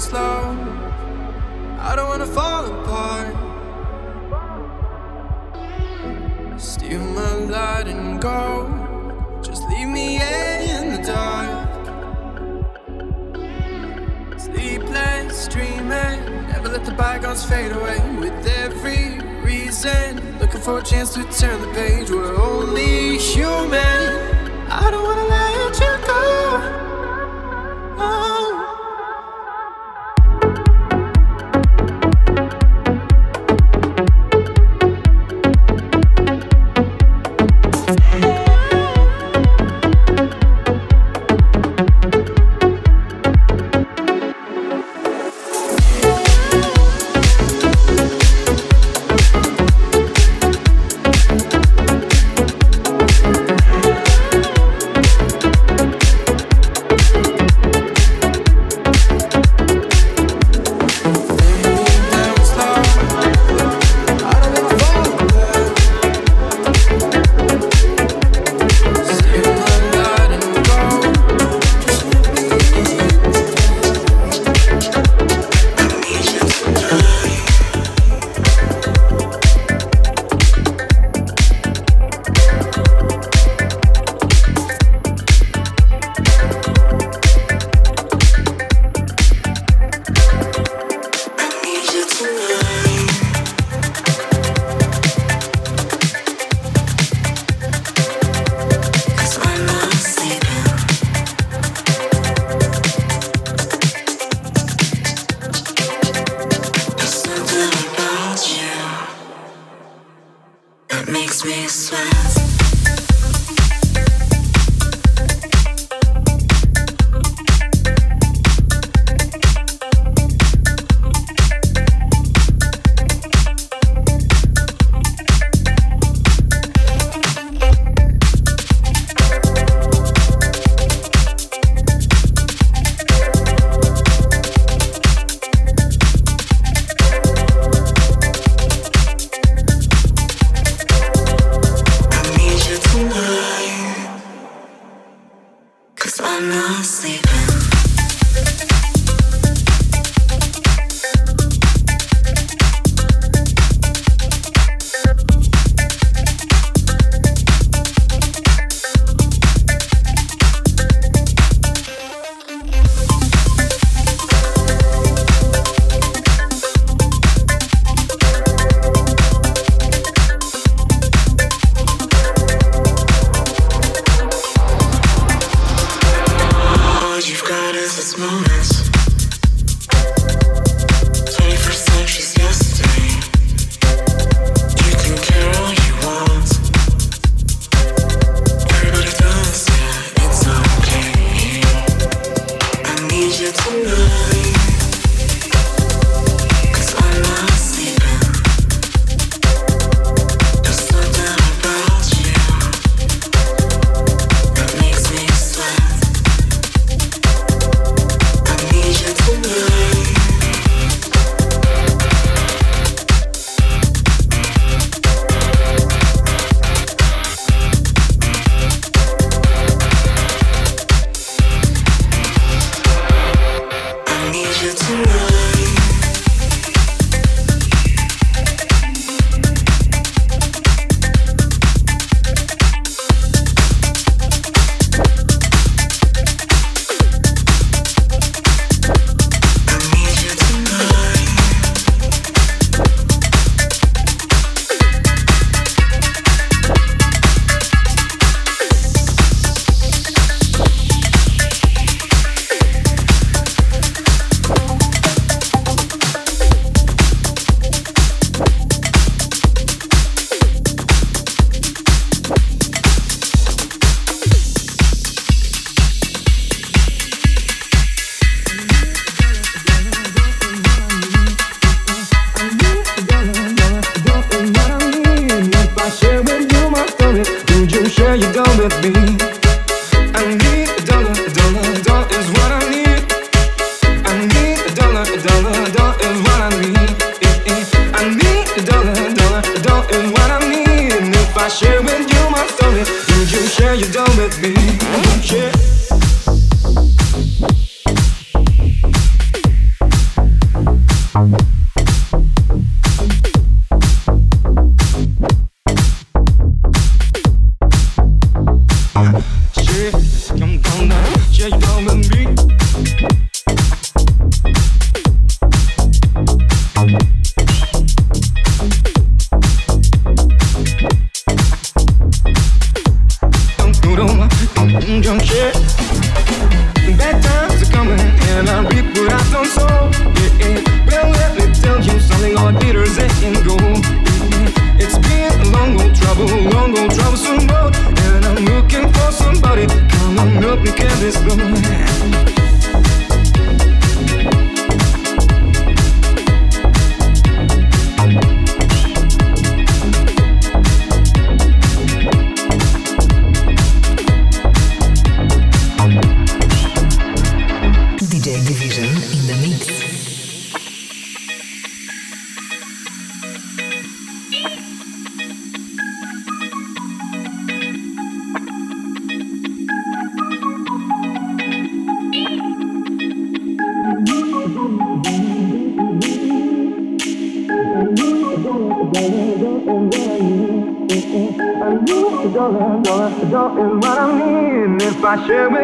slow. I don't wanna fall apart. Steal my light and go. Just leave me in the dark. Sleepless, dreaming. Never let the bygones fade away. With every reason, looking for a chance to turn the page. We're only human. I don't wanna let.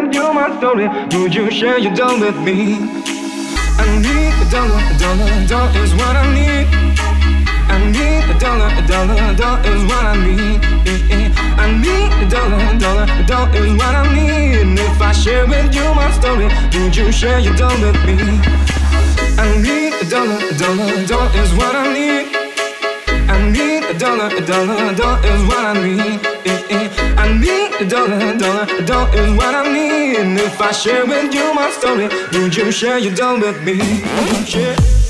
Would you my story do you share your dough with me? I need a dollar, a dollar, a dollar is what I need. I need a dollar, a dollar, a dollar is what I need. I need a dollar, a dollar, a dollar is what I need. If I share with you my story, would you share your dough with me? I need a dollar, a dollar, a dollar is what I need. Dollar, a dollar, a dollar is what I need. I need a dollar, a dollar, a dollar is what I need. And if I share with you my story, would you share your dollar with me? Share.